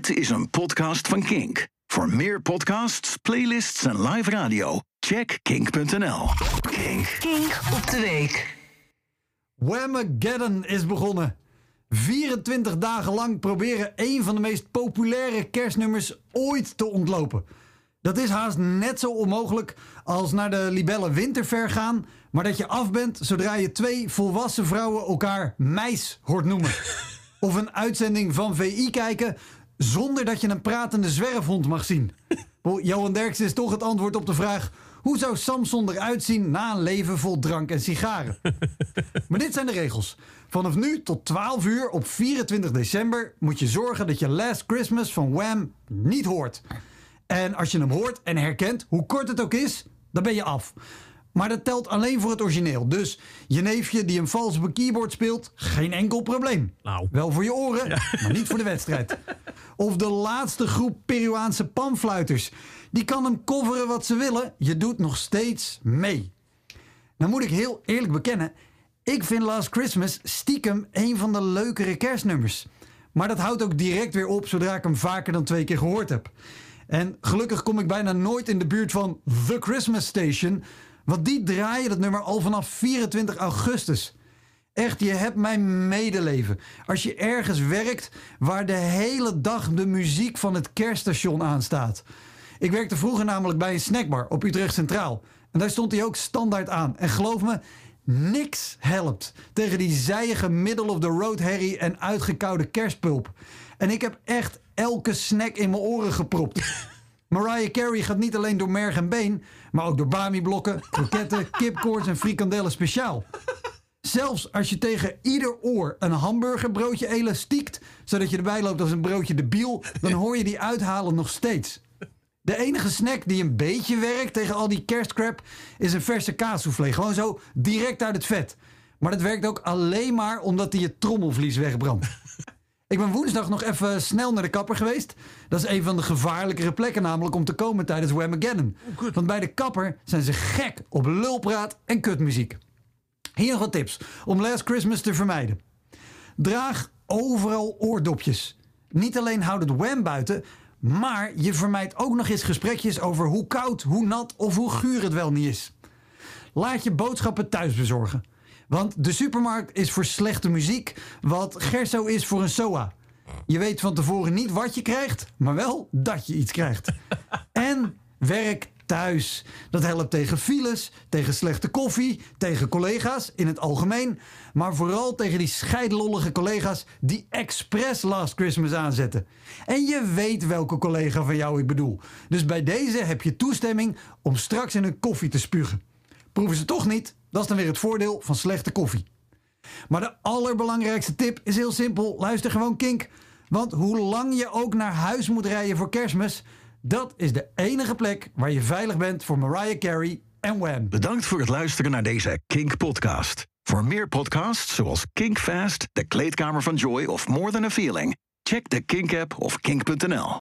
Dit is een podcast van Kink. Voor meer podcasts, playlists en live radio, check kink.nl. Kink. Kink op de week. Whamageddon is begonnen. 24 dagen lang proberen een van de meest populaire kerstnummers ooit te ontlopen. Dat is haast net zo onmogelijk als naar de Libelle Winterver gaan, maar dat je af bent zodra je twee volwassen vrouwen elkaar meis hoort noemen. Of een uitzending van VI kijken zonder dat je een pratende zwerfhond mag zien. Johan Derks is toch het antwoord op de vraag: hoe zou Samson eruit zien na een leven vol drank en sigaren? Maar dit zijn de regels. Vanaf nu tot 12 uur op 24 december moet je zorgen dat je Last Christmas van Wham niet hoort. En als je hem hoort en herkent, hoe kort het ook is, dan ben je af. Maar dat telt alleen voor het origineel. Dus je neefje die een vals op een keyboard speelt, geen enkel probleem. Nou. Wel voor je oren, maar niet voor de wedstrijd. Of de laatste groep Peruaanse panfluiters. Die kan hem coveren wat ze willen. Je doet nog steeds mee. Nou moet ik heel eerlijk bekennen. Ik vind Last Christmas stiekem een van de leukere kerstnummers. Maar dat houdt ook direct weer op zodra ik hem vaker dan twee keer gehoord heb. En gelukkig kom ik bijna nooit in de buurt van The Christmas Station. Want die draaien dat nummer al vanaf 24 augustus. Echt, je hebt mijn medeleven. Als je ergens werkt waar de hele dag de muziek van het kerststation aanstaat. Ik werkte vroeger namelijk bij een snackbar op Utrecht Centraal. En daar stond hij ook standaard aan. En geloof me, niks helpt tegen die zijige middle of the road herrie en uitgekoude kerstpulp. En ik heb echt elke snack in mijn oren gepropt. Mariah Carey gaat niet alleen door merg en been, maar ook door bami-blokken, kroketten, kipkoorts en frikandellen speciaal. Zelfs als je tegen ieder oor een hamburgerbroodje elastiekt, zodat je erbij loopt als een broodje debiel, dan hoor je die uithalen nog steeds. De enige snack die een beetje werkt tegen al die kerstcrap is een verse kaassoufflé. Gewoon zo direct uit het vet. Maar dat werkt ook alleen maar omdat hij je trommelvlies wegbrandt. Ik ben woensdag nog even snel naar de kapper geweest. Dat is een van de gevaarlijkere plekken namelijk om te komen tijdens Whamageddon. Want bij de kapper zijn ze gek op lulpraat en kutmuziek. Nog wat tips om Last Christmas te vermijden. Draag overal oordopjes. Niet alleen houdt het Wham buiten, maar je vermijdt ook nog eens gesprekjes over hoe koud, hoe nat of hoe guur het wel niet is. Laat je boodschappen thuis bezorgen. Want de supermarkt is voor slechte muziek wat Gerso is voor een SOA. Je weet van tevoren niet wat je krijgt, maar wel dat je iets krijgt. En werk thuis. Dat helpt tegen files, tegen slechte koffie, tegen collega's in het algemeen. Maar vooral tegen die scheidlollige collega's die expres Last Christmas aanzetten. En je weet welke collega van jou ik bedoel. Dus bij deze heb je toestemming om straks in een koffie te spugen. Proeven ze toch niet? Dat is dan weer het voordeel van slechte koffie. Maar de allerbelangrijkste tip is heel simpel. Luister gewoon Kink. Want hoe lang je ook naar huis moet rijden voor kerstmis... dat is de enige plek waar je veilig bent voor Mariah Carey en Wham. Bedankt voor het luisteren naar deze Kink-podcast. Voor meer podcasts zoals Kink Fast, De Kleedkamer van Joy of More Than a Feeling, check de Kink-app of kink.nl.